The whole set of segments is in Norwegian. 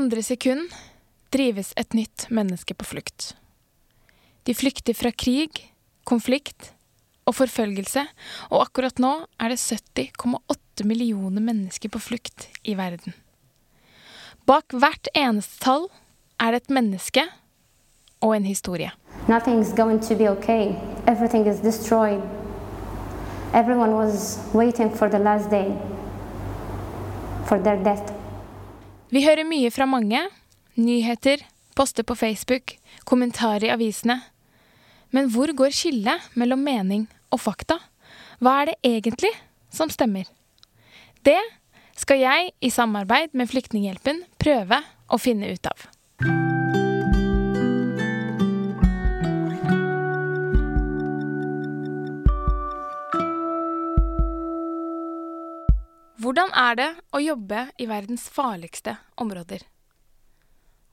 Andre sekund drives et nytt menneske på flukt. De flykter fra krig, konflikt og forfølgelse, og akkurat nå er det 70,8 millioner mennesker på flukt i verden. Bak hvert eneste tall er det et menneske og en historie. Nothing is going to be okay. Everything is destroyed. Everyone was waiting for the last day for their death. Vi hører mye fra mange. Nyheter, poster på Facebook, kommentarer i avisene. Men hvor går skillet mellom mening og fakta? Hva er det egentlig som stemmer? Det skal jeg, i samarbeid med Flyktninghjelpen, prøve å finne ut av. Hvordan er det å jobbe i verdens farligste områder?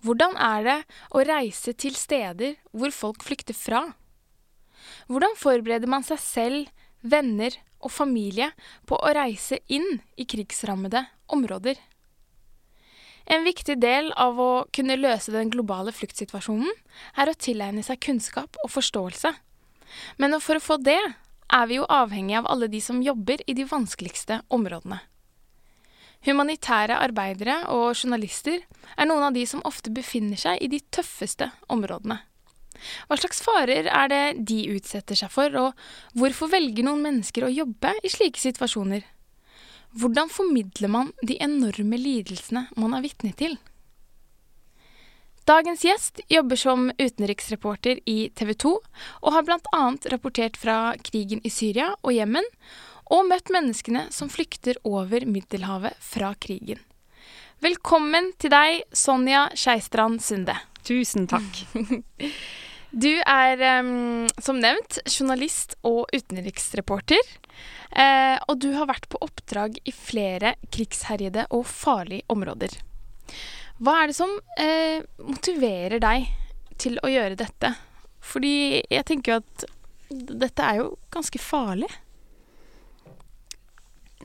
Hvordan er det å reise til steder hvor folk flykter fra? Hvordan forbereder man seg selv, venner og familie på å reise inn i krigsrammede områder? En viktig del av å kunne løse den globale fluktsituasjonen er å tilegne seg kunnskap og forståelse. Men for å få det er vi jo avhengig av alle de som jobber i de vanskeligste områdene. Humanitære arbeidere og journalister er noen av de som ofte befinner seg i de tøffeste områdene. Hva slags farer er det de utsetter seg for, og hvorfor velger noen mennesker å jobbe i slike situasjoner? Hvordan formidler man de enorme lidelsene man er vitne til? Dagens gjest jobber som utenriksreporter i TV 2, og har bl.a. rapportert fra krigen i Syria og Jemen, og møtt menneskene som flykter over Middelhavet fra krigen. Velkommen til deg, Sonja Skeistrand Sunde. Tusen takk. Du er, som nevnt, journalist og utenriksreporter. Eh, og du har vært på oppdrag i flere krigsherjede og farlige områder. Hva er det som eh, motiverer deg til å gjøre dette? Fordi jeg tenker jo at dette er jo ganske farlig.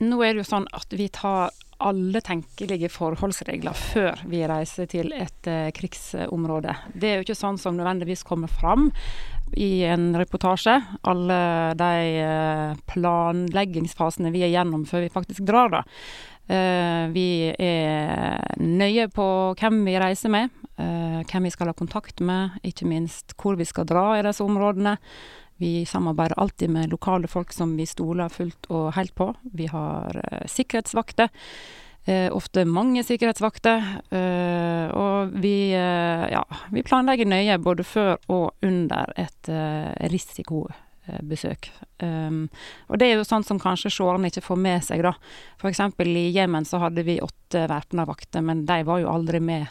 Nå er det jo sånn at vi tar alle tenkelige forholdsregler før vi reiser til et uh, krigsområde. Det er jo ikke sånn som nødvendigvis kommer fram i en reportasje. Alle de uh, planleggingsfasene vi er gjennom før vi faktisk drar, da. Uh, vi er nøye på hvem vi reiser med, hvem vi skal ha kontakt med, ikke minst hvor vi skal dra i disse områdene. Vi samarbeider alltid med lokale folk som vi stoler fullt og helt på. Vi har eh, sikkerhetsvakter. Eh, ofte mange sikkerhetsvakter. Eh, og vi, ja, vi planlegger nøye både før og under et risiko risikobesøk. Um, og det er jo sånt som kanskje seerne ikke får med seg, da. Eksempel i Jemen så hadde vi åtte væpna vakter, men de var jo aldri med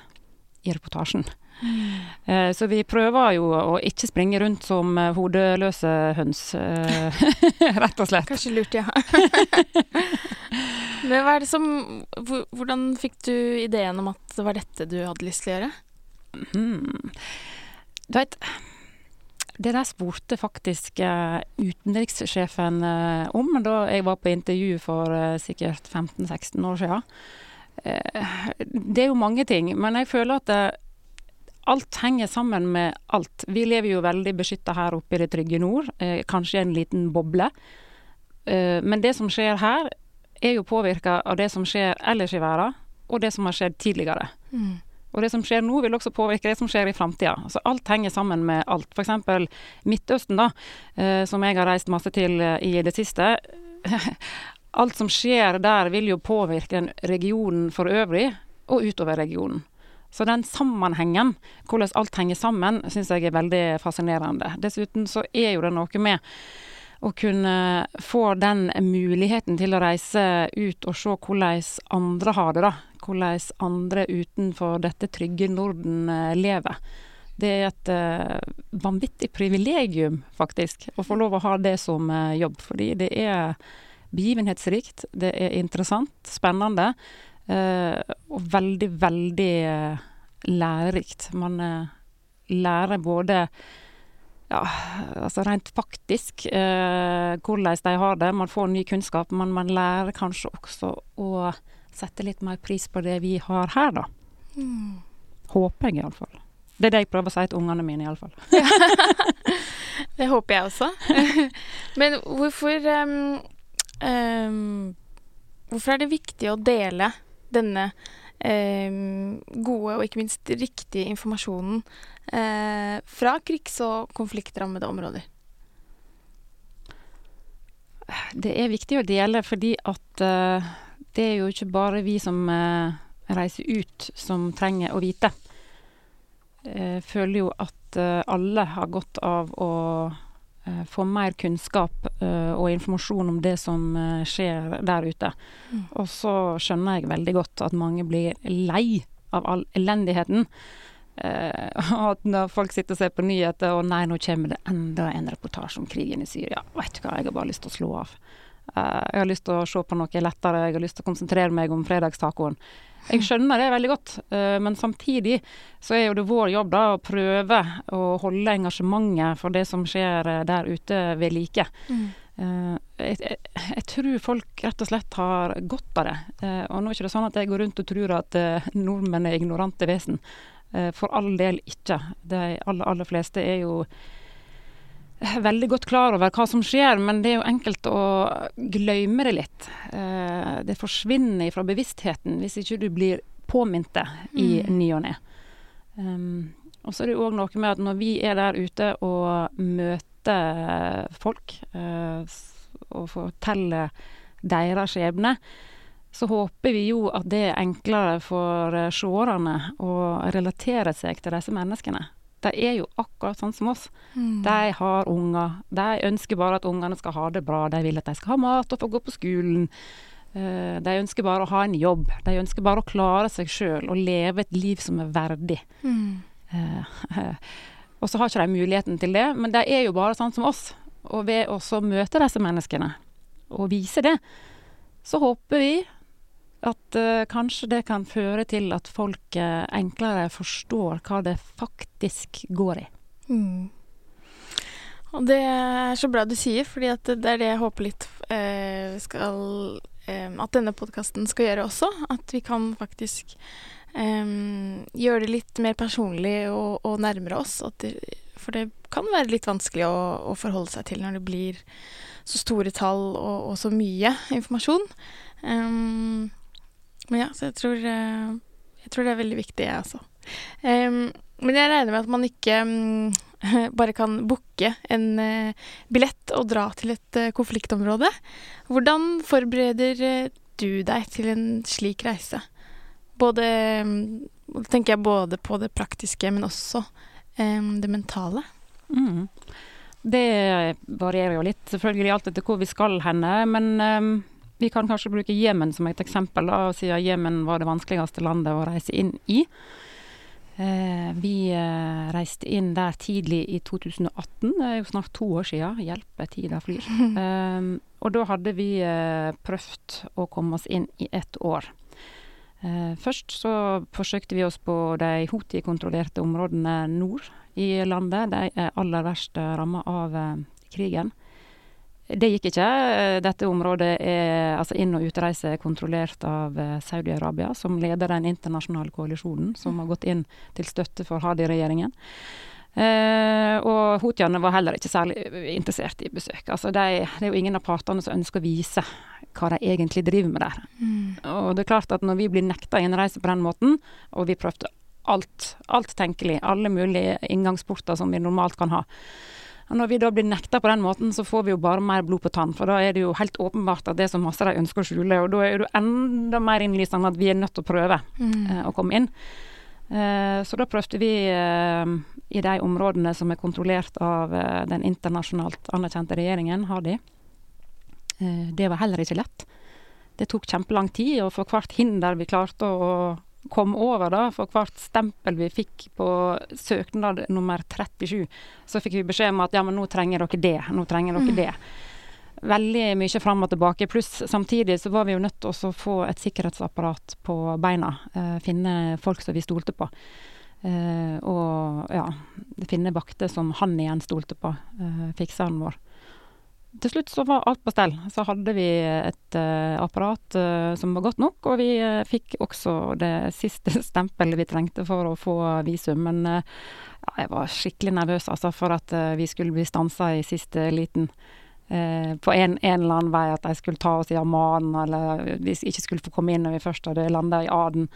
i reportasjen. Mm. Så vi prøver jo å ikke springe rundt som eh, hodeløse høns, eh, rett og slett. Kanskje lurt, ja. Men hva er det som Hvordan fikk du ideen om at det var dette du hadde lyst til å gjøre? Hmm. Du vet, det der spurte faktisk utenrikssjefen om da jeg var på intervju for sikkert 15-16 år siden. det er jo mange ting, men jeg føler at alt henger sammen med alt. Vi lever jo veldig beskytta her oppe i det trygge nord, eh, kanskje en liten boble. Eh, men det som skjer her, er jo påvirka av det som skjer ellers i verden, og det som har skjedd tidligere. Mm. Og det som skjer nå, vil også påvirke det som skjer i framtida. Altså, alt henger sammen med alt. F.eks. Midtøsten, da, eh, som jeg har reist masse til eh, i det siste. alt som skjer der, vil jo påvirke regionen for øvrig, og utover regionen. Så den sammenhengen, hvordan alt henger sammen, syns jeg er veldig fascinerende. Dessuten så er jo det noe med å kunne få den muligheten til å reise ut og se hvordan andre har det, da. Hvordan andre utenfor dette trygge Norden eh, lever. Det er et uh, vanvittig privilegium, faktisk, å få lov å ha det som uh, jobb. Fordi det er begivenhetsrikt, det er interessant, spennende. Uh, og veldig, veldig uh, lærerikt. Man uh, lærer både ja, altså rent faktisk hvordan de har det. Man får ny kunnskap, men man lærer kanskje også å sette litt mer pris på det vi har her, da. Mm. Håper jeg iallfall. Det er det jeg prøver å si til ungene mine, iallfall. Det håper jeg også. Men hvorfor um, um, Hvorfor er det viktig å dele denne eh, gode og ikke minst riktige informasjonen eh, fra krigs- og konfliktrammede områder? Det er viktig å dele fordi at uh, det er jo ikke bare vi som uh, reiser ut som trenger å vite. Jeg føler jo at alle har godt av å få mer kunnskap og informasjon om det som skjer der ute. Mm. Og så skjønner jeg veldig godt at mange blir lei av all elendigheten. Uh, at når folk sitter og ser på nyheter, og nei, nå kommer det enda en reportasje om krigen i Syria. Vet du hva, jeg har bare lyst til å slå av. Uh, jeg har lyst til å se på noe lettere, jeg har lyst til å konsentrere meg om fredagstacoen. Jeg skjønner det veldig godt, uh, men samtidig så er jo det vår jobb da å prøve å holde engasjementet for det som skjer der ute ved like. Mm. Jeg, jeg, jeg, tror folk rett og slett har godt av det. og nå er det ikke sånn at jeg går rundt og tror at nordmenn er ignorante vesen. Eh, for all del ikke. De aller, aller fleste er jo veldig godt klar over hva som skjer, men det er jo enkelt å glemme det litt. Eh, det forsvinner fra bevisstheten hvis ikke du blir påminnet det i mm. ny og ne. Um, og så er det òg noe med at når vi er der ute og møter folk uh, og forteller deres skjebne, så håper vi jo at det er enklere for eh, seerne å relatere seg til disse menneskene. De er jo akkurat sånn som oss. Mm. De har unger. De ønsker bare at ungene skal ha det bra. De vil at de skal ha mat og få gå på skolen. Eh, de ønsker bare å ha en jobb. De ønsker bare å klare seg sjøl og leve et liv som er verdig. Mm. og så har ikke de muligheten til det, men de er jo bare sånn som oss. Og ved å møte disse menneskene og vise det, så håper vi at uh, kanskje det kan føre til at folk uh, enklere forstår hva det faktisk går i. Mm. Og det er så bra du sier, fordi det er det jeg håper litt uh, skal At denne podkasten skal gjøre også. At vi kan faktisk gjøre det litt mer personlig og, og nærmere oss. Det, for det kan være litt vanskelig å, å, forholde seg til når det blir så store tall og, og så mye informasjon. Um, ja, så jeg tror, eh, jeg tror det er veldig viktig, jeg også. Um, men jeg regner med at man ikke um, bare kan booke en uh, billett og dra til et uh, konfliktområde. Hvordan forbereder du deg til en slik reise? Både um, tenker jeg både på det praktiske, men også det mentale. Mm. Det varierer jo litt, selvfølgelig alt etter hvor vi skal henne. Men vi kan kanskje bruke Jemen som et eksempel, da, siden Jemen var det vanskeligste landet å reise inn i. Eh, vi eh, reiste inn der tidlig i 2018, det er jo snart to år siden. Hjelpe, tida flyr. eh, og da hadde vi eh, prøvd å komme oss inn i ett år. Eh, først så forsøkte vi oss på de Houthi-kontrollerte områdene nord i landet. De er aller verst ramma av eh, krigen. Det gikk ikke. Dette området er altså inn- og utreise kontrollert av eh, Saudi-Arabia, som leder den internasjonale koalisjonen som har gått inn til støtte for Hadi-regjeringen. Uh, og houthiene var heller ikke særlig interessert i besøk. Altså de, det er jo ingen av partene som ønsker å vise hva de egentlig driver med der. Mm. Og det er klart at når vi blir nekta innreise på den måten, og vi prøvde alt, alt tenkelig, alle mulige inngangsporter som vi normalt kan ha, og når vi da blir nekta på den måten, så får vi jo bare mer blod på tann. For da er det jo helt åpenbart at det er så masse de ønsker å skjule. Og da er det enda mer innlysende at vi er nødt til å prøve mm. uh, å komme inn. Uh, så da prøvde vi uh, i de områdene som er kontrollert av den internasjonalt anerkjente regjeringen, Hadi. Eh, det var heller ikke lett. Det tok kjempelang tid, og for hvert hinder vi klarte å kom over, da, for hvert stempel vi fikk på søknad nummer 37, så fikk vi beskjed om at ja, men nå trenger dere det, nå trenger dere mm. det. Veldig mye fram og tilbake. Pluss samtidig så var vi jo nødt til å få et sikkerhetsapparat på beina. Eh, finne folk som vi stolte på. Eh, og ja, finne vakter som han igjen stolte på. Eh, fikseren vår. Til slutt så var alt på stell. Så hadde vi et uh, apparat uh, som var godt nok, og vi uh, fikk også det siste stempelet vi trengte for å få visum. Men ja, jeg var skikkelig nervøs altså, for at vi skulle bli stansa i siste liten. på en, en, eller annen vei, at de skulle ta oss i Amman, eller vi ikke skulle få komme inn når vi først hadde landa i Aden.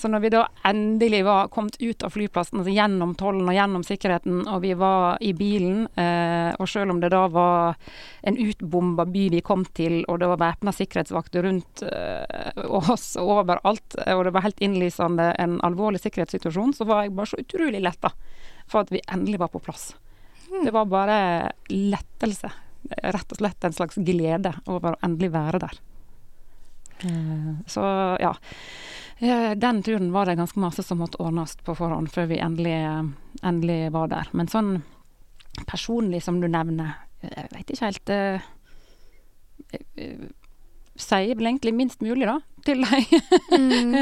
Så når vi da endelig var kommet ut av flyplassen, altså gjennom tollen og gjennom sikkerheten, og vi var i bilen, eh, og selv om det da var en utbomba by vi kom til, og det var væpna sikkerhetsvakter rundt eh, oss overalt, og det var helt innlysende en alvorlig sikkerhetssituasjon, så var jeg bare så utrolig letta for at vi endelig var på plass. Mm. Det var bare lettelse. Rett og slett en slags glede over å endelig være der. Eh, så ja. Den turen var det ganske masse som måtte ordnes på forhånd før vi endelig, endelig var der. Men sånn personlig som du nevner, jeg veit ikke helt uh, Sier vel egentlig minst mulig, da, til de mm.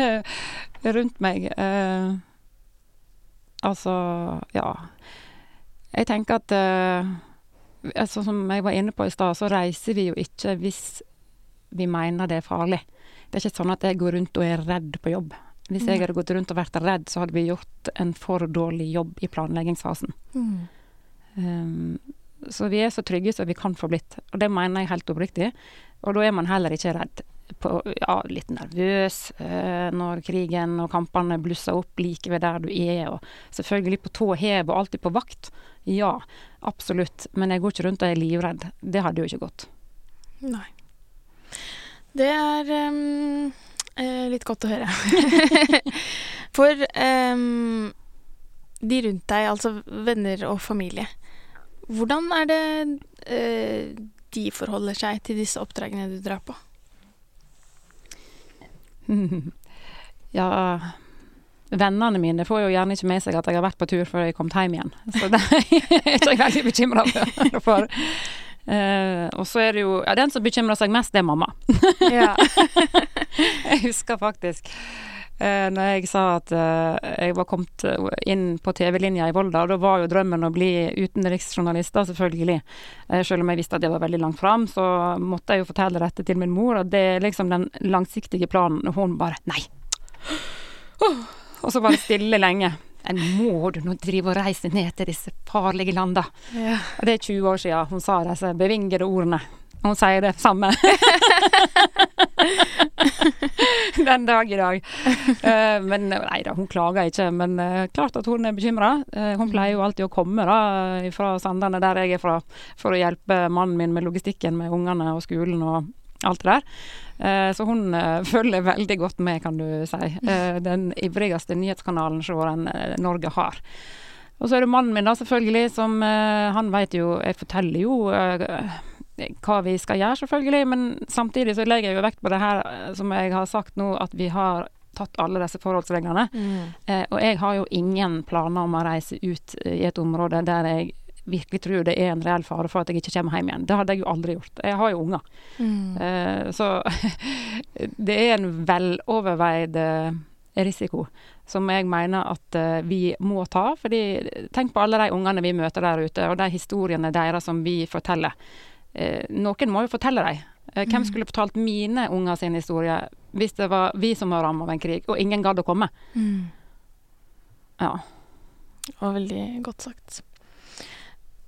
rundt meg. Uh, altså, ja. Jeg tenker at uh, altså, Som jeg var inne på i stad, så reiser vi jo ikke hvis vi mener det er farlig. Det er ikke sånn at jeg går rundt og er redd på jobb. Hvis jeg hadde gått rundt og vært redd, så hadde vi gjort en for dårlig jobb i planleggingsfasen. Mm. Um, så vi er så trygge som vi kan få blitt, og det mener jeg helt oppriktig. Og da er man heller ikke redd. På, ja, litt nervøs uh, når krigen og kampene blusser opp like ved der du er, og selvfølgelig på tå hev og alltid på vakt. Ja, absolutt. Men jeg går ikke rundt og er livredd. Det hadde jo ikke gått. Nei. Det er um, litt godt å høre. For um, de rundt deg, altså venner og familie, hvordan er det uh, de forholder seg til disse oppdragene du drar på? ja Vennene mine får jo gjerne ikke med seg at jeg har vært på tur før jeg kom hjem igjen. Så det er jeg ikke veldig bekymra for. Uh, og så er det jo ja, Den som bekymrer seg mest, det er mamma. jeg husker faktisk uh, når jeg sa at uh, jeg var kommet inn på TV-linja i Volda, da var jo drømmen å bli utenriksjournalist, da, selvfølgelig. selv om jeg visste at det var veldig langt fram, så måtte jeg jo fortelle dette til min mor, og det er liksom den langsiktige planen. Og hun bare Nei! Og så var det stille lenge. En må du nå drive og reise ned til disse farlige landa? Ja. Det er 20 år siden hun sa disse bevingede ordene. Hun sier det samme den dag i dag. Uh, men nei da, hun klager ikke. Men uh, klart at hun er bekymra. Uh, hun pleier jo alltid å komme da, fra Sandane, der jeg er fra, for å hjelpe mannen min med logistikken med ungene og skolen og alt det der. Eh, så hun eh, følger veldig godt med, kan du si. Eh, den ivrigste nyhetskanalen som Norge har. Og så er det mannen min, da, selvfølgelig, som Han vet jo Jeg forteller jo hva vi skal gjøre, selvfølgelig, men samtidig så legger jeg jo vekt på det her som jeg har sagt nå, at vi har tatt alle disse forholdsreglene. Mm. Og jeg har jo ingen planer om å reise ut i et område der jeg virkelig tror det er en reell fare for at jeg ikke kommer hjem igjen. Det hadde jeg jo aldri gjort. Jeg har jo unger. Mm. Uh, så det er en veloverveid uh, risiko som jeg mener at uh, vi må ta. fordi tenk på alle de ungene vi møter der ute, og de historiene deres som vi forteller. noen må jo fortelle dem. hvem mm. skulle fortalt mine unger sin historie hvis det var vi som var rammet av en krig, og ingen gadd å komme? Mm. Ja. Var veldig godt sagt.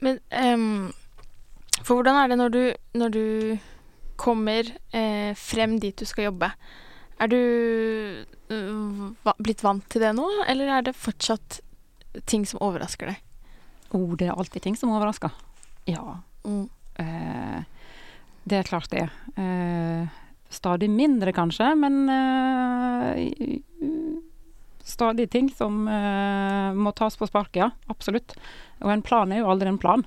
Men um, For hvordan er det når du, når du kommer eh, frem dit du skal jobbe? Er du uh, blitt vant til det nå, eller er det fortsatt ting som overrasker deg? Oh, det er alltid ting som overrasker. Ja. Mm. Eh, det er klart det. Eh, stadig mindre, kanskje, men eh, stadig ting som uh, må tas på sparket, ja. Absolutt. Og en plan er jo aldri en plan.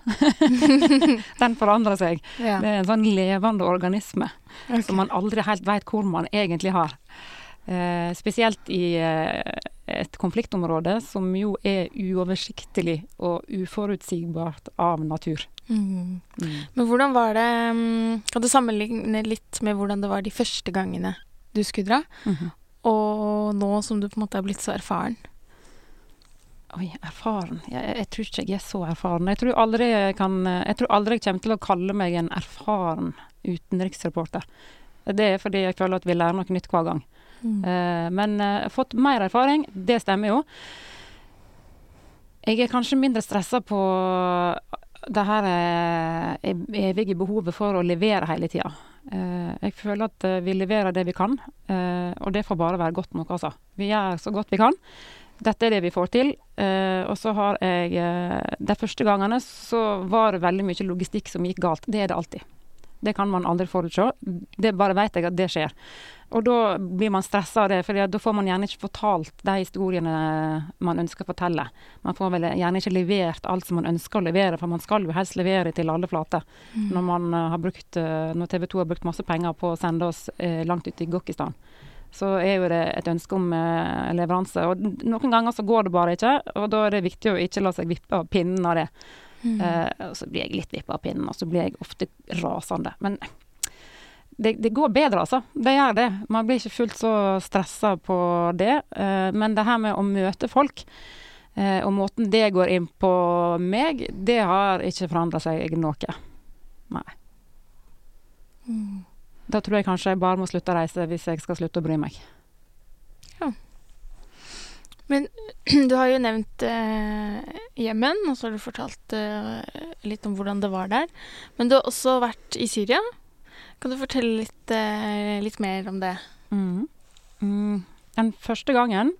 Den forandrer seg. Ja. Det er en sånn levende organisme okay. som man aldri helt veit hvor man egentlig har. Uh, spesielt i uh, et konfliktområde som jo er uoversiktlig og uforutsigbart av natur. Mm. Mm. Men hvordan var det um, Kan du sammenligne litt med hvordan det var de første gangene du skulle dra, -hmm. Og nå som du på en måte er blitt så erfaren? Oi, erfaren jeg, jeg, tror ikke jeg er så erfaren. Jeg tror aldri jeg kan Jeg tror aldri jeg kommer til å kalle meg en erfaren utenriksreporter. Det er fordi jeg føler at vi lærer noe nytt hver gang. Mm. Uh, men uh, fått mer erfaring, det stemmer jo. Jeg er kanskje mindre stressa på det her evige behovet for å levere hele tida. Uh, jeg føler at vi leverer det vi kan, og det får bare være godt nok, altså. Vi gjør så godt vi kan. Dette er det vi får til. Og så har jeg De første gangene så var det veldig mye logistikk som gikk galt. Det er det alltid. Det kan man aldri forutse. Det bare vet jeg at det skjer. Og da blir man stressa av det, for da får man gjerne ikke fortalt de historiene man ønsker å fortelle. Man får vel gjerne ikke levert alt som man ønsker å levere, for man skal jo helst levere til alle flater. Mm. Når, man har brukt, når TV 2 har brukt masse penger på å sende oss langt ut i Gokkistan så er jo det et ønske om eh, leveranse. Og noen ganger så går det bare ikke, og da er det viktig å ikke la seg vippe av pinnen av det. Mm. Eh, og så blir jeg litt vippa av pinnen, og så blir jeg ofte rasende. Men det, det, går bedre, altså. Det gjør det. Man blir ikke fullt så stressa på det. Eh, men det her med å møte folk, eh, og måten det går inn på meg, det har ikke forandra seg noe. Nei. Mm. Da tror jeg kanskje jeg bare må slutte å reise hvis jeg skal slutte å bry meg. Ja. Men du har jo nevnt eh, Jemen, og så har du fortalt eh, litt om hvordan det var der. Men du har også vært i Syria. Kan du fortelle litt, eh, litt mer om det? Mm. Mm. Den første gangen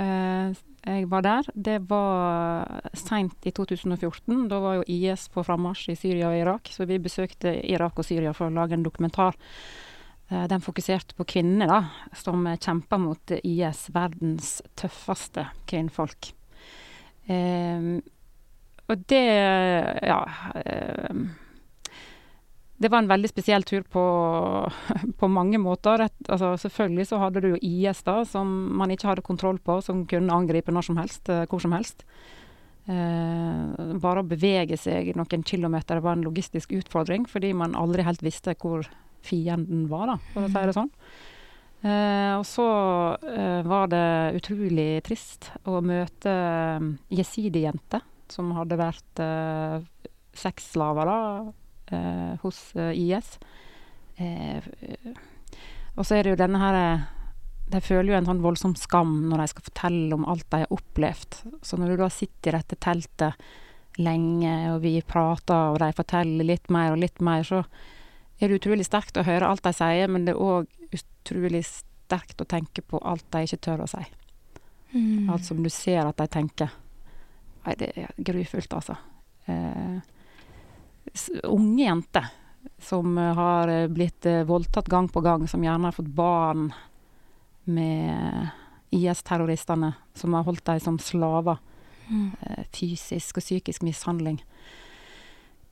eh, jeg var der, det var seint i 2014. Da var jo IS på frammarsj i Syria og Irak, så vi besøkte Irak og Syria for å lage en dokumentar. Eh, den fokuserte på kvinner, da, som kjemper mot IS, verdens tøffeste kvinnfolk. Eh, og det Ja. Det var en veldig spesiell tur på, på mange måter. Altså, selvfølgelig så hadde du jo IS, da, som man ikke hadde kontroll på, som kunne angripe når som helst, eh, hvor som helst. Eh, bare å bevege seg noen kilometer var en logistisk utfordring, fordi man aldri helt visste hvor fienden var, da, for å si det sånn. Eh, og så eh, var det utrolig trist å møte eh, jesidi-jenter som hadde vært eh, sexslaver, da hos eh, IS. Eh, og så er det jo denne her De føler jo en sånn voldsom skam når de skal fortelle om alt de har opplevd. Så når du da sitter i dette teltet lenge, og vi prater, og de forteller litt mer og litt mer, så er det utrolig sterkt å høre alt de sier, men det er òg utrolig sterkt å tenke på alt de ikke tør å si. Mm. Alt som du ser at de tenker. Nei, det er grufullt, altså. Eh, unge jenter som eh, har eh, blitt eh, voldtatt gang på gang, som gjerne har fått barn med IS-terroristene, som har holdt dem som slaver. Mm. Fysisk og psykisk mishandling.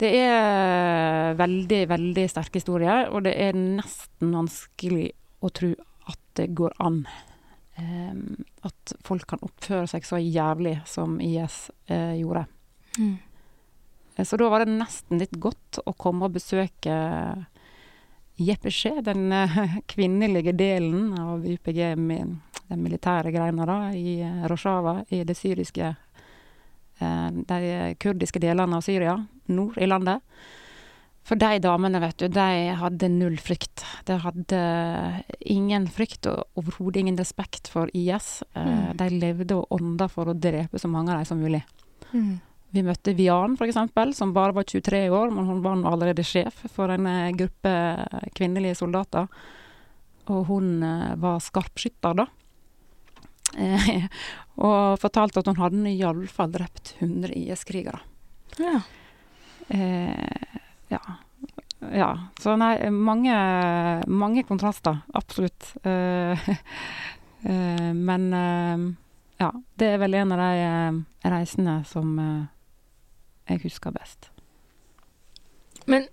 Det er veldig, veldig sterke historier, og det er nesten vanskelig å tro at det går an. Um, at folk kan oppføre seg så jævlig som IS uh, gjorde. Mm. Så da var det nesten litt godt å komme og besøke JPG, den eh, kvinnelige delen av YPG, den militære greina da, i eh, Rojava, i det syriske eh, De kurdiske delene av Syria, nord i landet. For de damene, vet du, de hadde null frykt. De hadde ingen frykt og overhodet ingen respekt for IS. Mm. De levde og ånda for å drepe så mange av dem som mulig. Mm. Vi møtte Vian, f.eks., som bare var 23 år, men hun var allerede sjef for en eh, gruppe kvinnelige soldater. Og hun eh, var skarpskytter, da. Eh, og fortalte at hun hadde iallfall drept 100 IS-krigere. Ja. Eh, ja. ja. Så nei, mange, mange kontraster. Absolutt. Eh, eh, men ja, det er vel en av de reisene som jeg husker best. Men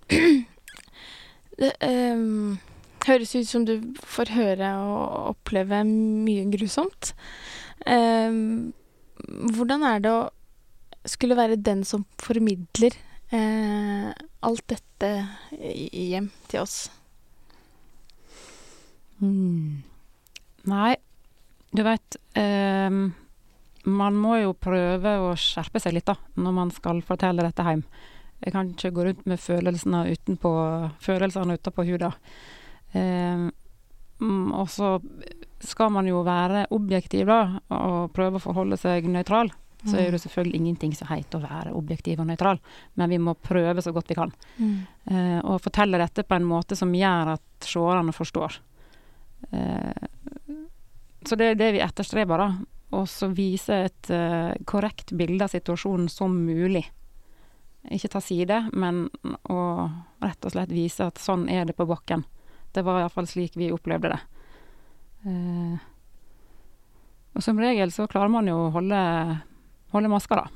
det um, høres ut som du får høre og oppleve mye grusomt. Um, hvordan er det å skulle være den som formidler uh, alt dette hjem til oss? Mm. Nei, du veit um, man må jo prøve å skjerpe seg litt da, når man skal fortelle dette hjem. Jeg kan ikke gå rundt med følelsene utenpå, følelsene utenpå huda. Eh, mm, og så skal man jo være objektiv, da, og prøve å forholde seg nøytral. Så er det selvfølgelig ingenting som heter å være objektiv og nøytral, men vi må prøve så godt vi kan. Mm. Eh, og fortelle dette på en måte som gjør at seerne forstår. Eh, så det er det vi etterstreber, da. Og så vise et uh, korrekt bilde av situasjonen som mulig. Ikke ta side, men å rett og slett vise at sånn er det på bakken. Det var iallfall slik vi opplevde det. Uh, og som regel så klarer man jo å holde, holde maska, da.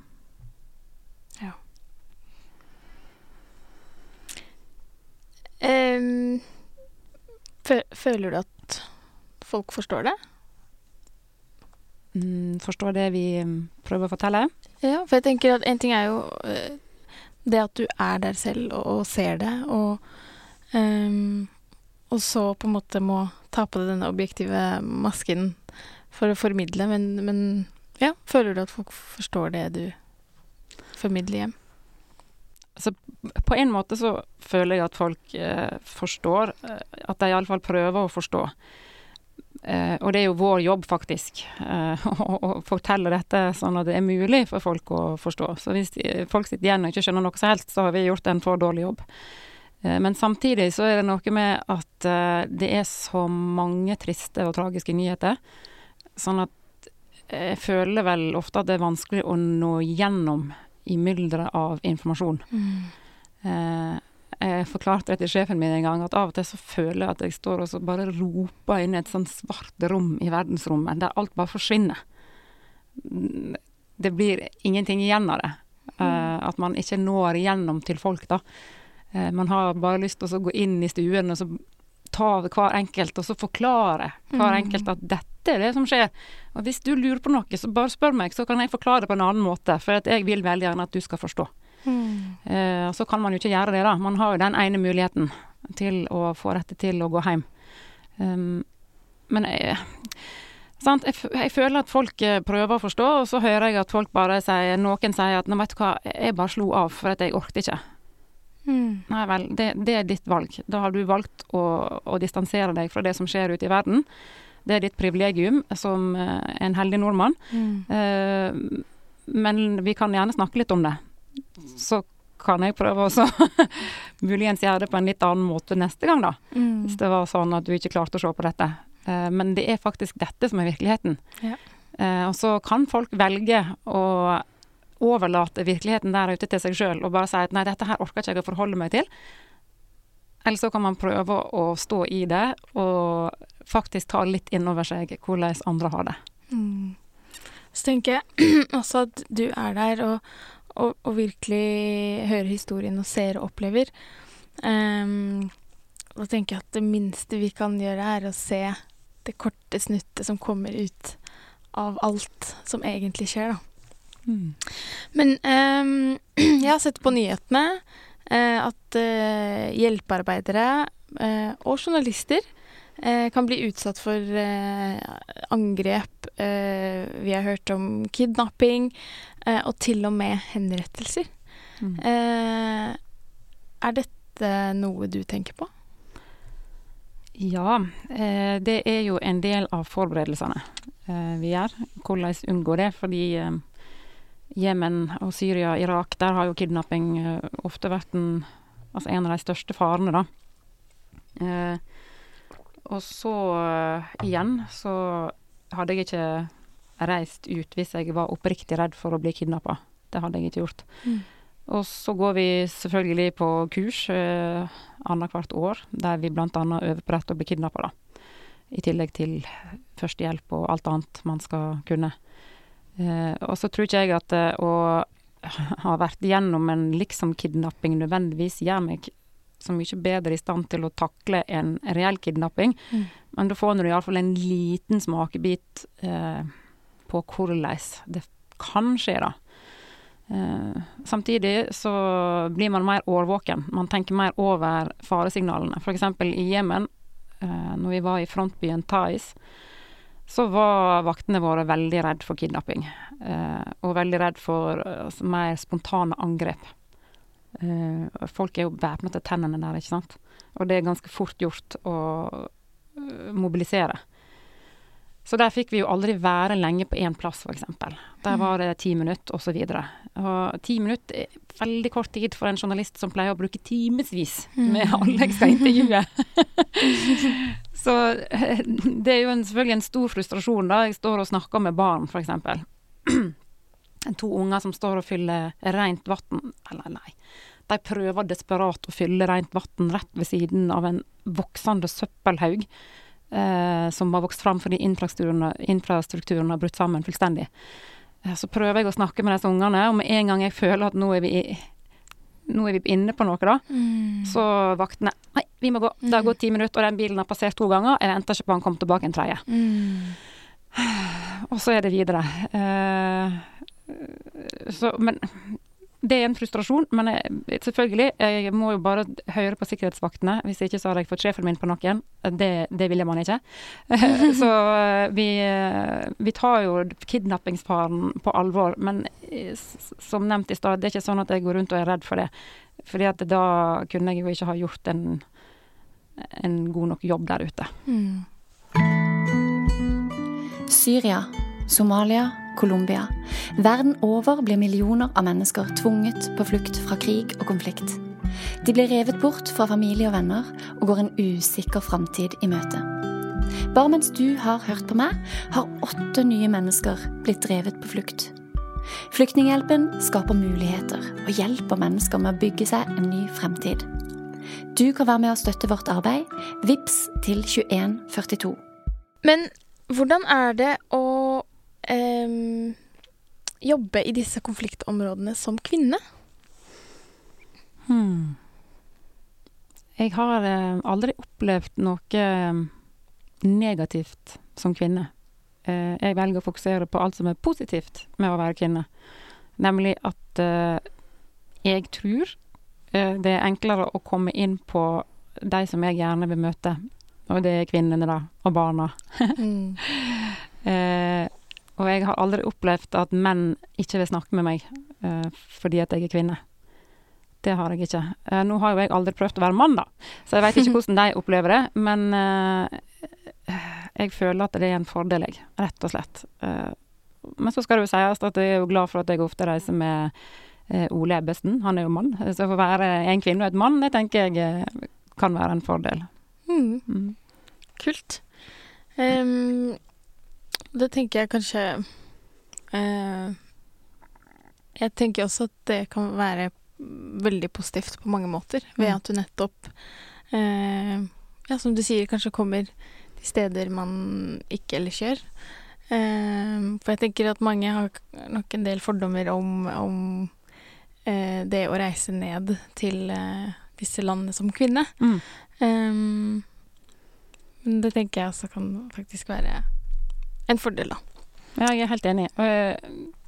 Ja. Um, føler du at folk forstår det? Mm, forstår det vi mm, prøver å fortelle. Ja, for jeg tenker at en ting er jo eh, det at du er der selv og, og ser det, og, um, og så på en måte må ta på deg denne objektive masken for å formidle, men, men ja, føler du at folk forstår det du formidler hjem? På en måte så føler jeg at folk eh, forstår, eh, at de iallfall prøver å forstå. Eh, og det er jo vår jobb, faktisk, eh, å, å fortelle dette sånn at det er mulig for folk å forstå. Så hvis de, folk sitter igjen og ikke skjønner noe som helst, så har vi gjort en for dårlig jobb. Eh, men samtidig så er det noe med at eh, det er så mange triste og tragiske nyheter, sånn at jeg føler vel ofte at det er vanskelig å nå gjennom i mylderet av informasjon. Eh, jeg forklarte det til sjefen min en gang, at av og til så føler jeg at jeg står og så bare roper inn i et sånn svart rom i verdensrommet, der alt bare forsvinner. Mm, Det blir ingenting igjen av det. Eh, at man ikke når igjennom til folk, da. Eh, man har bare lyst til å gå inn i stuen og så ta hver enkelt, og så forklare hver Mm. enkelt at dette er det som skjer. Og hvis du lurer på noe, så bare spør meg, så kan jeg forklare det på en annen måte. For jeg vil veldig gjerne at du skal forstå. Mm. Eh, så kan man jo ikke gjøre det, da. Man har jo den ene muligheten til å få dette til å gå hjem. Um, men jeg, sant? Jeg, jeg føler at folk eh, prøver å forstå, og så hører jeg at folk bare sier Noen sier at 'Nå, vet du hva, jeg bare slo av for at jeg orket ikke'. Mm. Nei vel, det, det er ditt valg. Da har du valgt å, å distansere deg fra det som skjer ute i verden. Det er ditt privilegium som eh, en heldig nordmann. Mm. Uh, men vi kan gjerne snakke litt om det. Så kan jeg prøve å muligens gjøre det på en litt annen måte neste gang, da. Mm. Hvis det var sånn at du ikke klarte å se på dette. Eh, men det er faktisk dette som er virkeligheten. Ja. Eh, og så kan folk velge å overlate virkeligheten der ute til seg sjøl og bare si at nei, dette her orker ikke jeg å forholde meg til. Eller så kan man prøve å stå i det og faktisk ta litt inn over seg hvordan andre har det. Mm. Så tenker jeg også at du er der og, og, og virkelig hører historien og ser og opplever. Um, da tenker jeg at det minste vi kan gjøre, er å se det korte snuttet som kommer ut av alt som egentlig skjer, da. Men um, jeg har sett på nyhetene uh, at uh, hjelpearbeidere uh, og journalister kan bli utsatt for eh, angrep. Eh, vi har hørt om kidnapping eh, og til og med henrettelser. Mm. Eh, er dette noe du tenker på? Ja, eh, det er jo en del av forberedelsene eh, vi gjør. Hvordan unngå det. Fordi eh, Jemen og Syria, Irak, der har jo kidnapping eh, ofte vært en, altså en av de største farene, da. Og så eh, igjen så hadde jeg ikke reist ut hvis jeg var oppriktig redd for å bli kidnappa. Det hadde jeg ikke gjort. Mm. Og så går vi selvfølgelig på kurs eh, annethvert år, der vi bl.a. øver på dette å bli kidnappa, da. I tillegg til førstehjelp og alt annet man skal kunne. Eh, og så tror ikke jeg at eh, å ha vært gjennom en liksom-kidnapping nødvendigvis gjør meg så mye bedre i stand til å takle en reell kidnapping. Mm. Men da får du iallfall en liten smakebit eh, på hvordan det kan skje, da. Eh, samtidig så blir man mer årvåken. Man tenker mer over faresignalene. F.eks. i Jemen, eh, når vi var i frontbyen Thais, så var vaktene våre veldig redd for kidnapping. Eh, og veldig redd for altså, mer spontane angrep. Eh, folk er jo væpna til tennene der, ikke sant. Og det er ganske fort gjort å uh, mobilisere. Så der fikk vi jo aldri være lenge på én plass, f.eks. Der var det ti minutter, osv. Og, og ti minutter er veldig kort tid for en journalist som pleier å bruke timevis med alle jeg skal intervjue. Så det er jo en, selvfølgelig en stor frustrasjon da jeg står og snakker med barn, f.eks. To unger som står og fyller rent vann Eller nei, de prøver desperat å fylle rent vann rett ved siden av en voksende søppelhaug eh, som har vokst fram fordi infrastrukturen, infrastrukturen har brutt sammen fullstendig. Eh, så prøver jeg å snakke med disse ungene, og med en gang jeg føler at nå er vi, nå er vi inne på noe, da, mm. så vaktene Nei, vi må gå. Det har gått ti minutter, og den bilen har passert to ganger. Jeg venter ikke på han kommer tilbake en tredje. Mm. Og så er det videre. Eh, så, men det er en frustrasjon, men jeg, selvfølgelig, jeg må jo bare høre på sikkerhetsvaktene. Hvis ikke så hadde jeg fått sjefen min på noen. Det, det ville man ikke. så vi, vi, tar jo kidnappingsfaren på alvor. Men som nevnt i stad, det er ikke sånn at jeg går rundt og er redd for det. Fordi at da kunne jeg jo ikke ha gjort en, en god nok jobb der ute. Mm. Syria, Somalia Colombia. Verden over blir millioner av mennesker tvunget på flukt fra krig og konflikt. De blir revet bort fra familie og venner og går en usikker framtid i møte. Bare mens du har hørt på meg, har åtte nye mennesker blitt drevet på flukt. Flyktninghjelpen skaper muligheter og hjelper mennesker med å bygge seg en ny fremtid. Du kan være med å støtte vårt arbeid. VIPS til 2142. Men hvordan er det å jobbe i disse konfliktområdene som kvinne? Hmm. Jeg har eh, aldri opplevd noe negativt som kvinne. Eh, jeg velger å fokusere på alt som er positivt med å være kvinne. Nemlig at eh, jeg tror eh, det er enklere å komme inn på de som jeg gjerne vil møte. Og det er kvinnene, da. Og barna. mm. Og jeg har aldri opplevd at menn ikke vil snakke med meg uh, fordi at jeg er kvinne. Det har jeg ikke. Uh, nå har jo jeg aldri prøvd å være mann, da, så jeg vet ikke hvordan de opplever det. Men uh, jeg føler at det er en fordel, jeg. Rett og slett. men så skal det jo sies at jeg er jo glad for at jeg ofte reiser med Ole Ebbesen. Han er jo mann. Så å få være en kvinne og et mann, det tenker jeg kan være en fordel. Mm. Mm. Kult. Um, det tenker jeg kanskje eh, Jeg tenker også at det kan være veldig positivt på mange måter, ved mm. at du nettopp eh, Ja, som du sier, kanskje kommer til steder man ikke ellers gjør. Eh, for jeg tenker at mange har nok en del fordommer om, om eh, det å reise ned til eh, disse landene som kvinne. Mm. Um, men det tenker jeg også kan faktisk være en fordel, da. Ja, jeg er helt enig. Uh,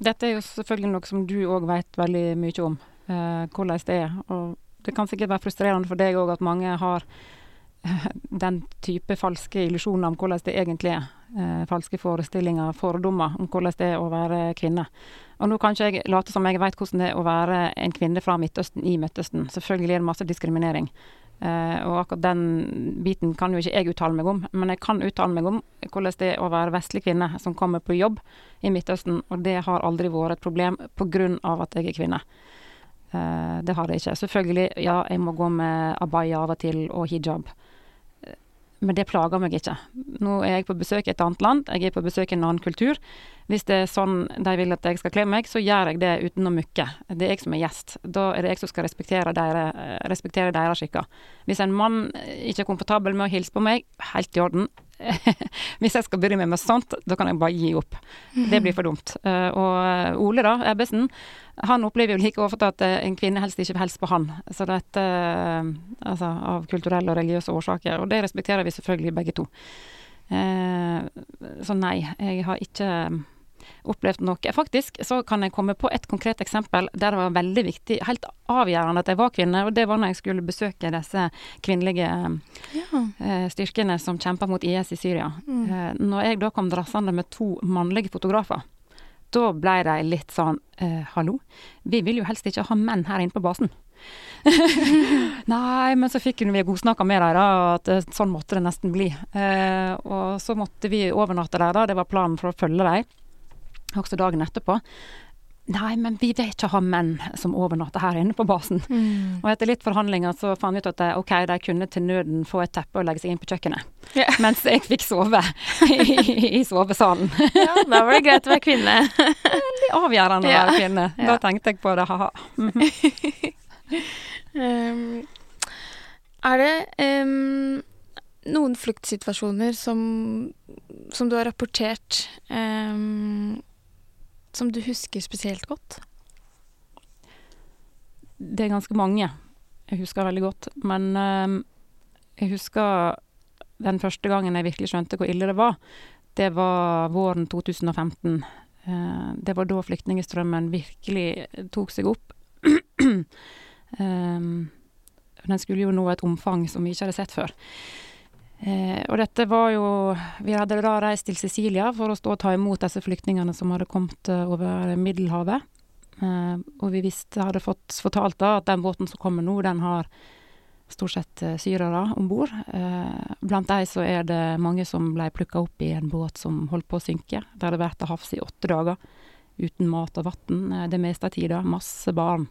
dette er jo selvfølgelig noe som du òg vet veldig mye om, uh, hvordan det er. Og det kan sikkert være frustrerende for deg òg at mange har uh, den type falske illusjoner om hvordan det egentlig er. falske forestillinger, fordommer om hvordan det er å være kvinne. Og nå kan ikke jeg late som jeg vet hvordan det er å være en kvinne fra Midtøsten i Midtøsten. Selvfølgelig er det masse diskriminering. Uh, og akkurat den biten kan jo ikke jeg uttale meg om, men jeg kan uttale meg om hvordan det er å være vestlig kvinne som kommer på jobb i Midtøsten, og det har aldri vært et problem pga. at jeg er kvinne. Uh, det har det ikke. Selvfølgelig, ja, jeg må gå med abaya av og til, og hijab. Men det plager meg ikke. Nå er jeg på besøk i et annet land, jeg er på besøk i en annen kultur. Hvis det er sånn de vil at jeg skal kle meg, så gjør jeg det uten å mukke. Det er jeg som er gjest. Da er det jeg som skal respektere deres, respektere skikker. Hvis en mann ikke er komfortabel med å hilse på meg, helt i orden. Hvis jeg skal meg med sånt, da kan jeg bare gi opp. Det blir for dumt. Uh, og Ole, da, Ebbesen, han opplever jo like ofte at en kvinne helst ikke vil hilse på han. Så dette altså, Av kulturelle og religiøse årsaker. Og det respekterer vi selvfølgelig begge to. Så nei, jeg har ikke opplevd noe. Faktisk så kan jeg komme på et konkret eksempel der det var veldig viktig, helt avgjørende at jeg var kvinne, og det var når jeg skulle besøke disse kvinnelige Ja. eh, styrkene som kjemper mot IS i Syria. Mm. Eh, når jeg da kom drassende med to mannlige fotografer, da ble de litt sånn eh, Hallo, vi vil jo helst ikke ha menn her inne på basen. Nei, men så fikk vi godsnakka med dem, da, at sånn måtte det nesten bli. Eh, og så måtte vi overnatte der, da. Det var planen for å følge dem, også dagen etterpå. Nei, men vi vil ikke ha menn som overnatter her inne på basen. Mm. Og etter litt forhandlinger så fant vi ut at ok, de kunne til nøden få et teppe og legge seg inn på kjøkkenet. Yeah. Mens jeg fikk sove i, i sovesalen. ja, da var det greit å være kvinne. Er avgjørende å Ja. være kvinne. Ja. Da tenkte jeg på det, ha-ha. Um, er det um, noen fluktsituasjoner som, som du har rapportert um, som du husker spesielt godt? Det er ganske mange jeg husker veldig godt. Men eh, jeg husker den første gangen jeg virkelig skjønte hvor ille det var. Det var våren 2015. Uh, det var da flyktningstrømmen virkelig tok seg opp. um, den skulle jo nå et omfang som vi ikke hadde sett før. Eh, og dette var jo Vi hadde da reist til Sicilia for å stå og ta imot disse flyktningene som hadde kommet eh, over Middelhavet. Eh, og vi visste, hadde fått fortalt da at den båten som kommer nå, den har stort sett syrere om bord. Eh, blant de så er det mange som ble plukka opp i en båt som holdt på å synke. Der hadde vært til havs i åtte dager uten mat og vann det meste av tida. Masse barn.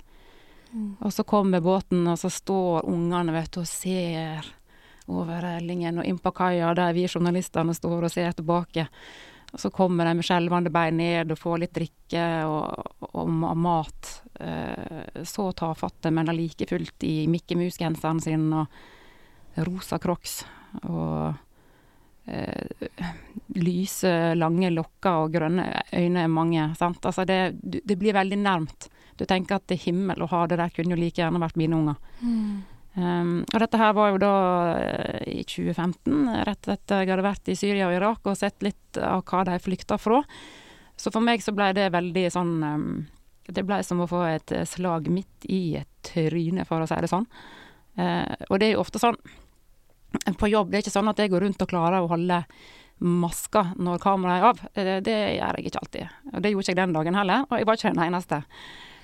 Og så kommer båten, og så står ungene vet du, og ser over Ellingen og inn på kaia der vi journalistene står og ser tilbake. Og så kommer de med skjelvende bein ned og får litt drikke og, og og mat. Eh, så tafatte, men like fullt i Mikke Mus-genseren sin og rosa crocs. Og eh, lyse, lange lokker og grønne øyne er mange. Sant? Altså det, det blir veldig nærmt. Du tenker at det er himmel å ha det der kunne jo like gjerne vært mine unger. Um, og dette her var jo da eh, i 2015, rett etter jeg hadde vært i Syria og Irak og sett litt av hva de flykta fra. Så for meg så ble det veldig sånn um, Det ble som å få et eh, slag midt i et tryne, for å si det sånn. Uh, og det er jo ofte sånn på jobb, det er ikke sånn at jeg går rundt og klarer å holde maska når kameraet er av. Eh, det gjør jeg ikke alltid. Og det gjorde ikke jeg den dagen heller, og jeg var ikke den eneste.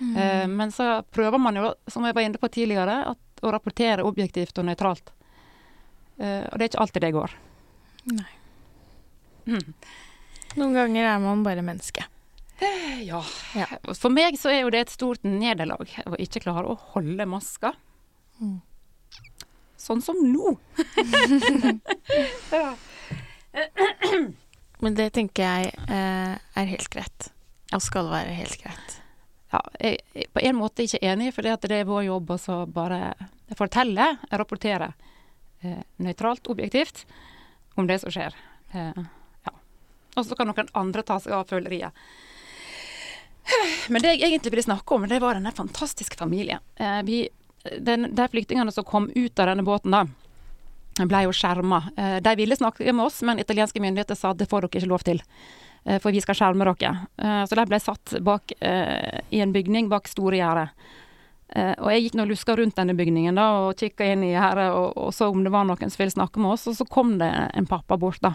Eh, men så prøver man jo, som jeg var inne på tidligere, at, å rapportere objektivt og nøytralt. Uh, og det er ikke alltid det går. Nei. Mm. Noen ganger er man bare menneske. Ja. Ja. For meg så er jo det et stort nederlag å ikke klare å holde maska. Mm. Sånn som nå. Men det tenker jeg eh, er helt greit. Og skal være helt greit. Ja, jeg er på en måte ikke enig, for det, er vår jobb å bare fortelle, rapportere eh, nøytralt, objektivt, om det som skjer. Eh, ja. Og så kan noen andre ta seg av føleriet. Men det jeg egentlig ville snakke om, det var denne fantastiske familien. Eh, vi, den, de flyktningene som kom ut av denne båten, da, ble jo skjerma. Eh, de ville snakke med oss, men italienske myndigheter sa det får dere ikke lov til. Eh, For vi skal skjerme dere. Eh, Så de ble satt bak eh, i en bygning bak store gjerdet. Eh, Og jeg gikk nå og luska rundt denne bygningen da, og kikka inn i gjerdet og, og så om det var noen som ville snakke med oss, og så kom det en pappa bort, da.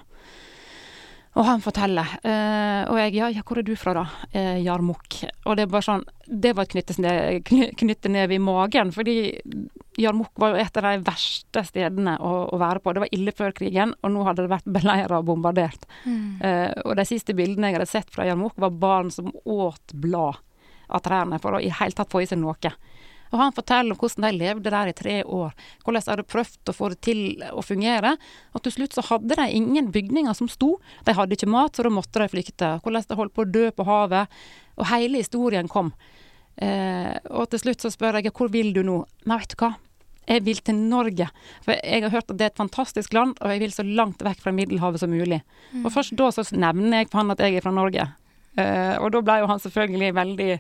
Og han forteller. Eh, og jeg ja, ja, hvor er du fra, da? Eh, Jarmok. Og det er bare sånn Det var et knyttesne- knytte i magen, fordi Jarmok var jo et av de verste stedene å, å være på. Det var ille før krigen, og nå hadde det vært beleira og bombardert. Eh, og de siste bildene jeg hadde sett fra Jarmok, var barn som åt blad av trærne for å i hele tatt få i seg noe. Og han forteller om hvordan de levde der i tre år, hvordan de hadde prøvd å få det til å fungere. Og til slutt så hadde de ingen bygninger som sto. De hadde ikke mat, så da måtte de flykte. Hvordan de holdt på å dø på havet. Og hele historien kom. Eh, og til slutt så spør jeg hvor vil du nå? Nei, vet du hva. Jeg vil til Norge. For jeg har hørt at det er et fantastisk land, og jeg vil så langt vekk fra Middelhavet som mulig. Og først da så nevner jeg for han at jeg er fra Norge. Uh, og da ble jo han selvfølgelig veldig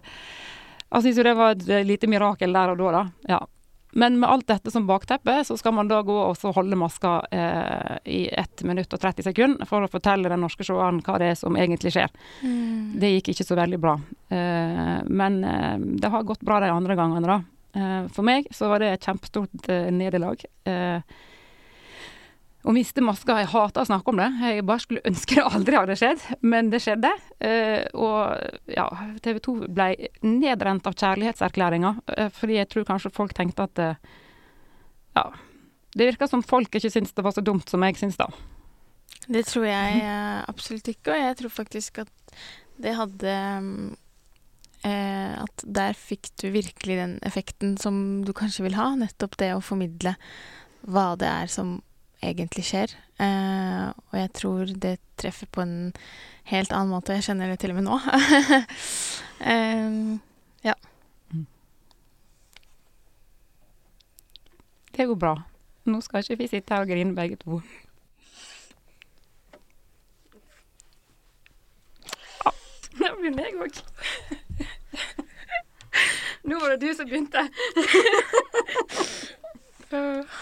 Han syns jo det var et eh, lite mirakel der og da, da. Ja. Men med alt dette som bakteppe, så skal man da gå og så holde maska eh, i 1 minutt og 30 sekunder for å fortelle den norske seeren hva det er som egentlig skjer. Mm. Det gikk ikke så veldig bra. Eh, men eh, det har gått bra de andre gangene, da. Eh, for meg så var det et kjempestort eh, nederlag. Eh, å miste maska Jeg hater å snakke om det. Jeg bare skulle ønske det aldri hadde skjedd, men det skjedde. Eh, og ja, TV 2 ble nedrent av kjærlighetserklæringer, eh, fordi jeg tror kanskje folk tenkte at eh, Ja. Det virka som folk ikke syntes det var så dumt som jeg syns, da. Det tror jeg absolutt ikke, og jeg tror faktisk at det hadde At der fikk du virkelig den effekten som du kanskje vil ha. Nettopp det å formidle hva det er som egentlig skjer. Eh, og jeg tror det treffer på en helt annen måte. Jeg kjenner det til og med nå. eh, Det går bra. Nå skal ikke vi sitte her og grine begge to. nå det begynner jeg òg. Nå var det du som begynte.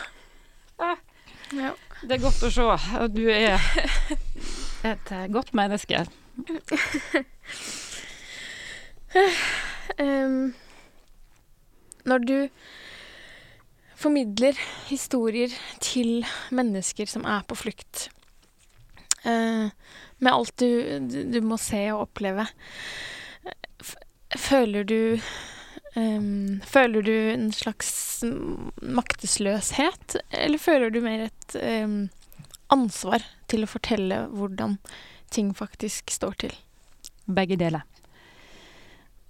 Ja. Det er godt å se at du er et godt menneske. um, når du formidler historier til mennesker som er på flukt, uh, med alt du, du, du må se og oppleve, føler du ehm, Føler du en slags maktesløshet, eller føler du mer et um, ansvar til å fortelle hvordan ting faktisk står til? Begge deler.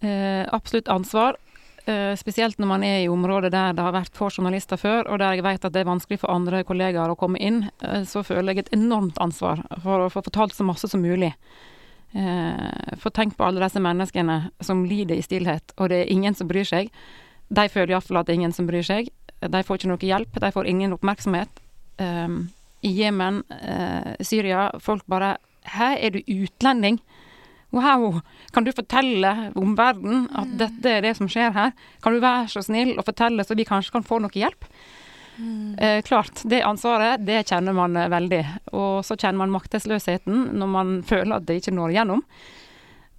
Uh, absolutt ansvar. Uh, spesielt når man er i områder der det har vært få journalister før, og der jeg vet at det er vanskelig for andre kollegaer å komme inn, uh, så føler jeg et enormt ansvar for å få fortalt så masse som mulig. Eh, for tenk på alle disse menneskene som lider i stillhet, og det er ingen som bryr seg. De føler iallfall at det er ingen som bryr seg. De får ikke noe hjelp, de får ingen oppmerksomhet. Eh, I Jemen, eh, Syria, folk bare Her er du utlending? Wow, kan du fortelle omverdenen at dette er det som skjer her? Kan du være så snill å fortelle, så vi kanskje kan få noe hjelp? Eh, klart, det ansvaret, det kjenner man eh, veldig. Og så kjenner man maktesløsheten når man føler at det ikke når igjennom.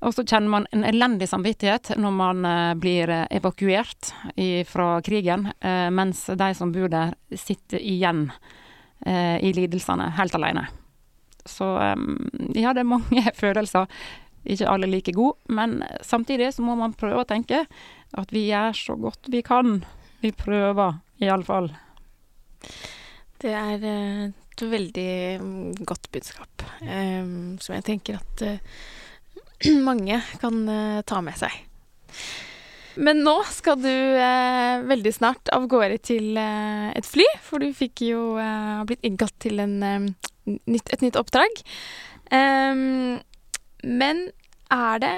Og så kjenner man en elendig samvittighet når man eh, blir eh, evakuert i, fra krigen, eh, mens de som bor der, sitter igjen eh, i lidelsene helt alene. Så ja, det er mange følelser. Ikke alle like gode, men samtidig så må man prøve å tenke at vi gjør så godt vi kan. Vi prøver, iallfall. Det er eh, et veldig mm, godt budskap, eh, som jeg tenker at eh, mange kan ta med seg. Men nå skal du eh, veldig snart av gårde til eh, et fly, for du fikk jo eh, blitt innkalt til en, nytt, et nytt oppdrag. Um, men er det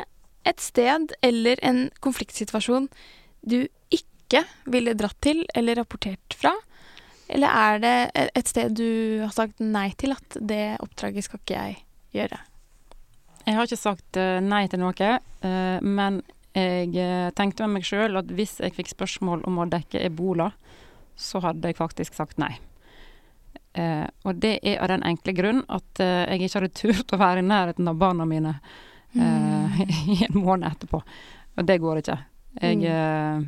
et sted eller en konfliktsituasjon du ikke ville dratt til eller rapportert fra? Eller er det et sted du har sagt nei til at det oppdraget skal ikke jeg gjøre? Jeg har ikke sagt eh, nei til noe, eh, men jeg eh, tenkte med meg sjøl at hvis jeg fikk spørsmål om å dekke ebola, så hadde jeg faktisk sagt nei. Eh, og det er av den enkle grunn at jeg ikke hadde turt å være i nærheten av barna mine eh, i en måned etterpå. Og det går ikke. Jeg eh,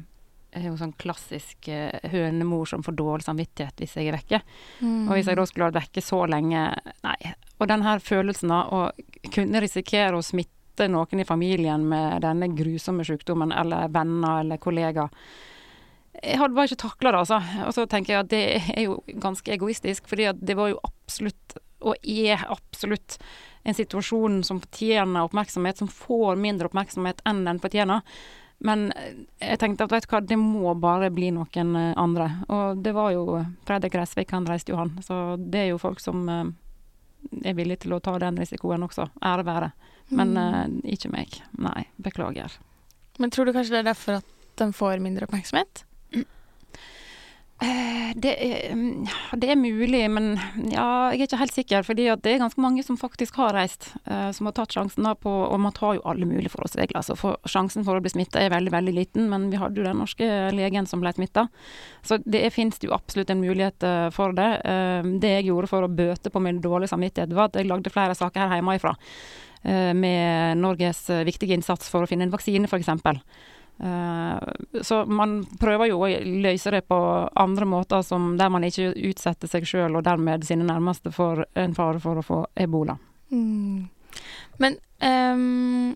er jo sånn klassisk uh, hønemor som får dårlig samvittighet hvis jeg er vekke. Mm. Og hvis jeg da skulle vært vekke så lenge Nei. Og den her følelsen av å kunne risikere å smitte noen i familien med denne grusomme sykdommen, eller venner eller kollegaer Jeg hadde bare ikke takla det, altså. Og så tenker jeg at det er jo ganske egoistisk, fordi det var jo absolutt, og er absolutt, en situasjon som fortjener oppmerksomhet, som får mindre oppmerksomhet enn den fortjener. Men jeg tenkte at vet du hva, det må bare bli noen eh, andre. Og det var jo Fredrik Resvik, han reiste jo han. Så det er jo folk som eh, er villige til å ta den risikoen også. Ære være. Men mm. ikke meg. Nei, beklager. Men tror du kanskje det er derfor at den får mindre oppmerksomhet? Eh, det er, mm, det er, mulig, men ja, jeg er ikke helt sikker. fordi det er ganske mange som faktisk har reist, eh, som har tatt sjansen på Og man tar jo alle mulige forholdsregler. Altså for, sjansen for å bli smitta er veldig veldig liten, men vi hadde jo den norske legen som ble smitta. Så det finnes jo absolutt en mulighet eh, for det. Det jeg gjorde for å bøte på min dårlige samvittighet, var at jeg lagde flere saker her hjemmefra. Med Norges viktige innsats for å finne en vaksine, f.eks. Eh, så man prøver jo å løse det på andre måter, der man ikke utsetter seg sjøl og dermed sine nærmeste for en fare for å få ebola. Mm. Men um,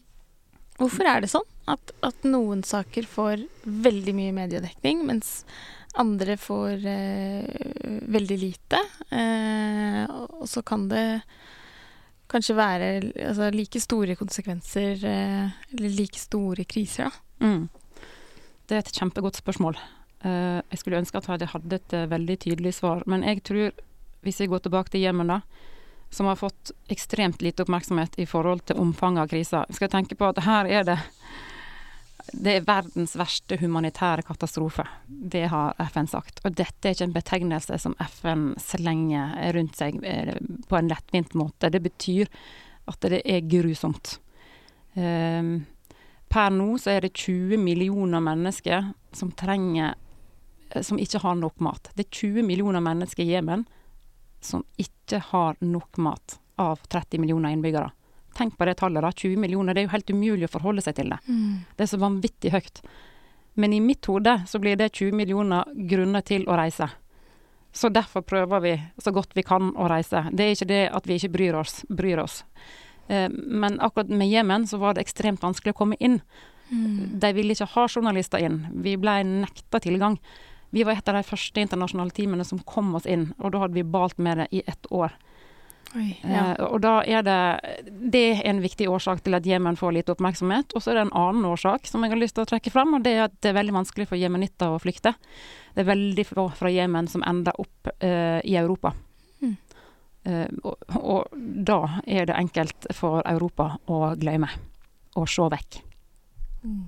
hvorfor er det sånn at, at, noen saker får veldig mye mediedekning, mens andre får uh, veldig lite? Uh, og så kan det kanskje være altså, like store konsekvenser, uh, eller like store kriser, da. Mm. Det er et kjempegodt spørsmål. Uh, jeg skulle ønske at jeg hadde et uh, veldig tydelig svar. Men jeg tror, hvis vi går tilbake til Jemen, da, som har fått ekstremt lite oppmerksomhet i forhold til omfanget av krisa, skal jeg tenke på at her er det det er verdens verste humanitære katastrofe. Det har FN sagt. Og dette er ikke en betegnelse som FN slenger rundt seg eh, på en lettvint måte. Det betyr at det er grusomt. Um, Per nå så er det 20 millioner mennesker som trenger eh, Som ikke har nok mat. Det er 20 millioner mennesker i Jemen som ikke har nok mat av 30 millioner innbyggere. Tenk på det tallet, da. 20 millioner. Det er jo helt umulig å forholde seg til det. Mm. Det er så vanvittig høyt. Men i mitt hode så blir det 20 millioner grunner til å reise. Så derfor prøver vi så godt vi kan å reise. Det er ikke det at vi ikke bryr oss. Bryr oss. Eh, men akkurat med Jemen så var det ekstremt vanskelig å komme inn. Mm. De ville ikke ha journalister inn. Vi ble nekta tilgang. Vi var et av de første internasjonale teamene som kom oss inn, og da hadde vi balt med det i ett år. Oi, ja. eh, og da er det Det er en viktig årsak til at Jemen får lite oppmerksomhet. Og så er det en annen årsak som jeg har lyst til å trekke fram, og det er at det er veldig vanskelig for jemenitter å flykte. Det er veldig få fra Jemen som ender opp eh, i Europa. Uh, og, og, da er det enkelt for Europa å glemme og se vekk. Mm.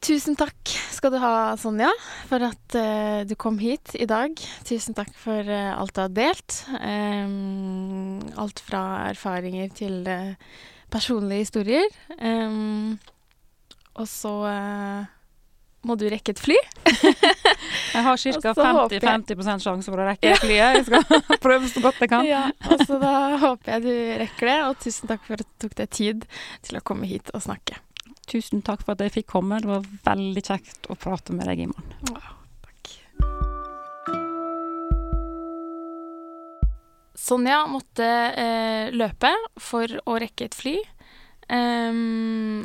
Tusen takk skal du ha, Sonja, for at uh, du kom hit i dag. Tusen takk for uh, alt du har delt. Um, alt fra erfaringer til personlige historier. Um, og så må du rekke et fly. jeg har ca. 50-50 sjanse for å rekke ja. flyet. Jeg skal prøve så godt jeg kan. Ja, og så da håper jeg du rekker det, og tusen takk for at du tok deg tid til å komme hit og snakke. Tusen takk for at jeg fikk komme. Det var veldig kjekt å prate med deg, Iman. Ja, takk. Sonja måtte eh, løpe for å rekke et fly. Um,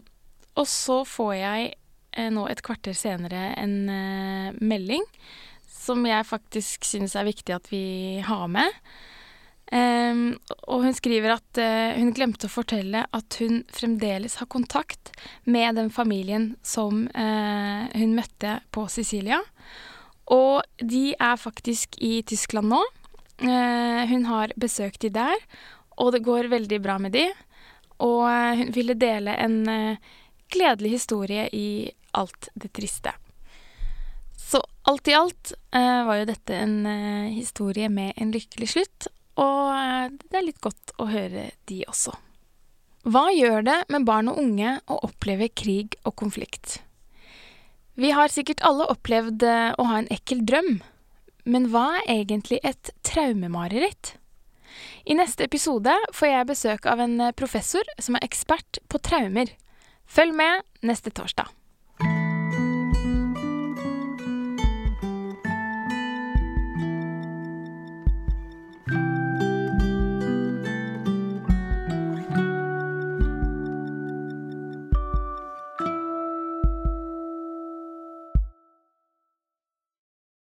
og så får jeg Eh, nå et kvarter senere en eh, melding som jeg faktisk syns er viktig at vi har med. Um, og hun skriver at uh, hun glemte å fortelle at hun fremdeles har kontakt med den familien som uh, hun møtte på Sicilia. Og de er faktisk i Tyskland nå. Uh, hun har besøkt de der, og det går veldig bra med de. Og hun ville dele en gledelig historie i alt det triste. Så alt i alt var jo dette en historie med en lykkelig slutt, og eh, det er litt godt å høre de også. Hva gjør det med barn og unge å oppleve krig og konflikt? Vi har sikkert alle opplevd eh, å ha en ekkel drøm, men hva er egentlig et traumemareritt? I neste episode får jeg besøk av en eh, professor som er ekspert på traumer. Følg med neste torsdag.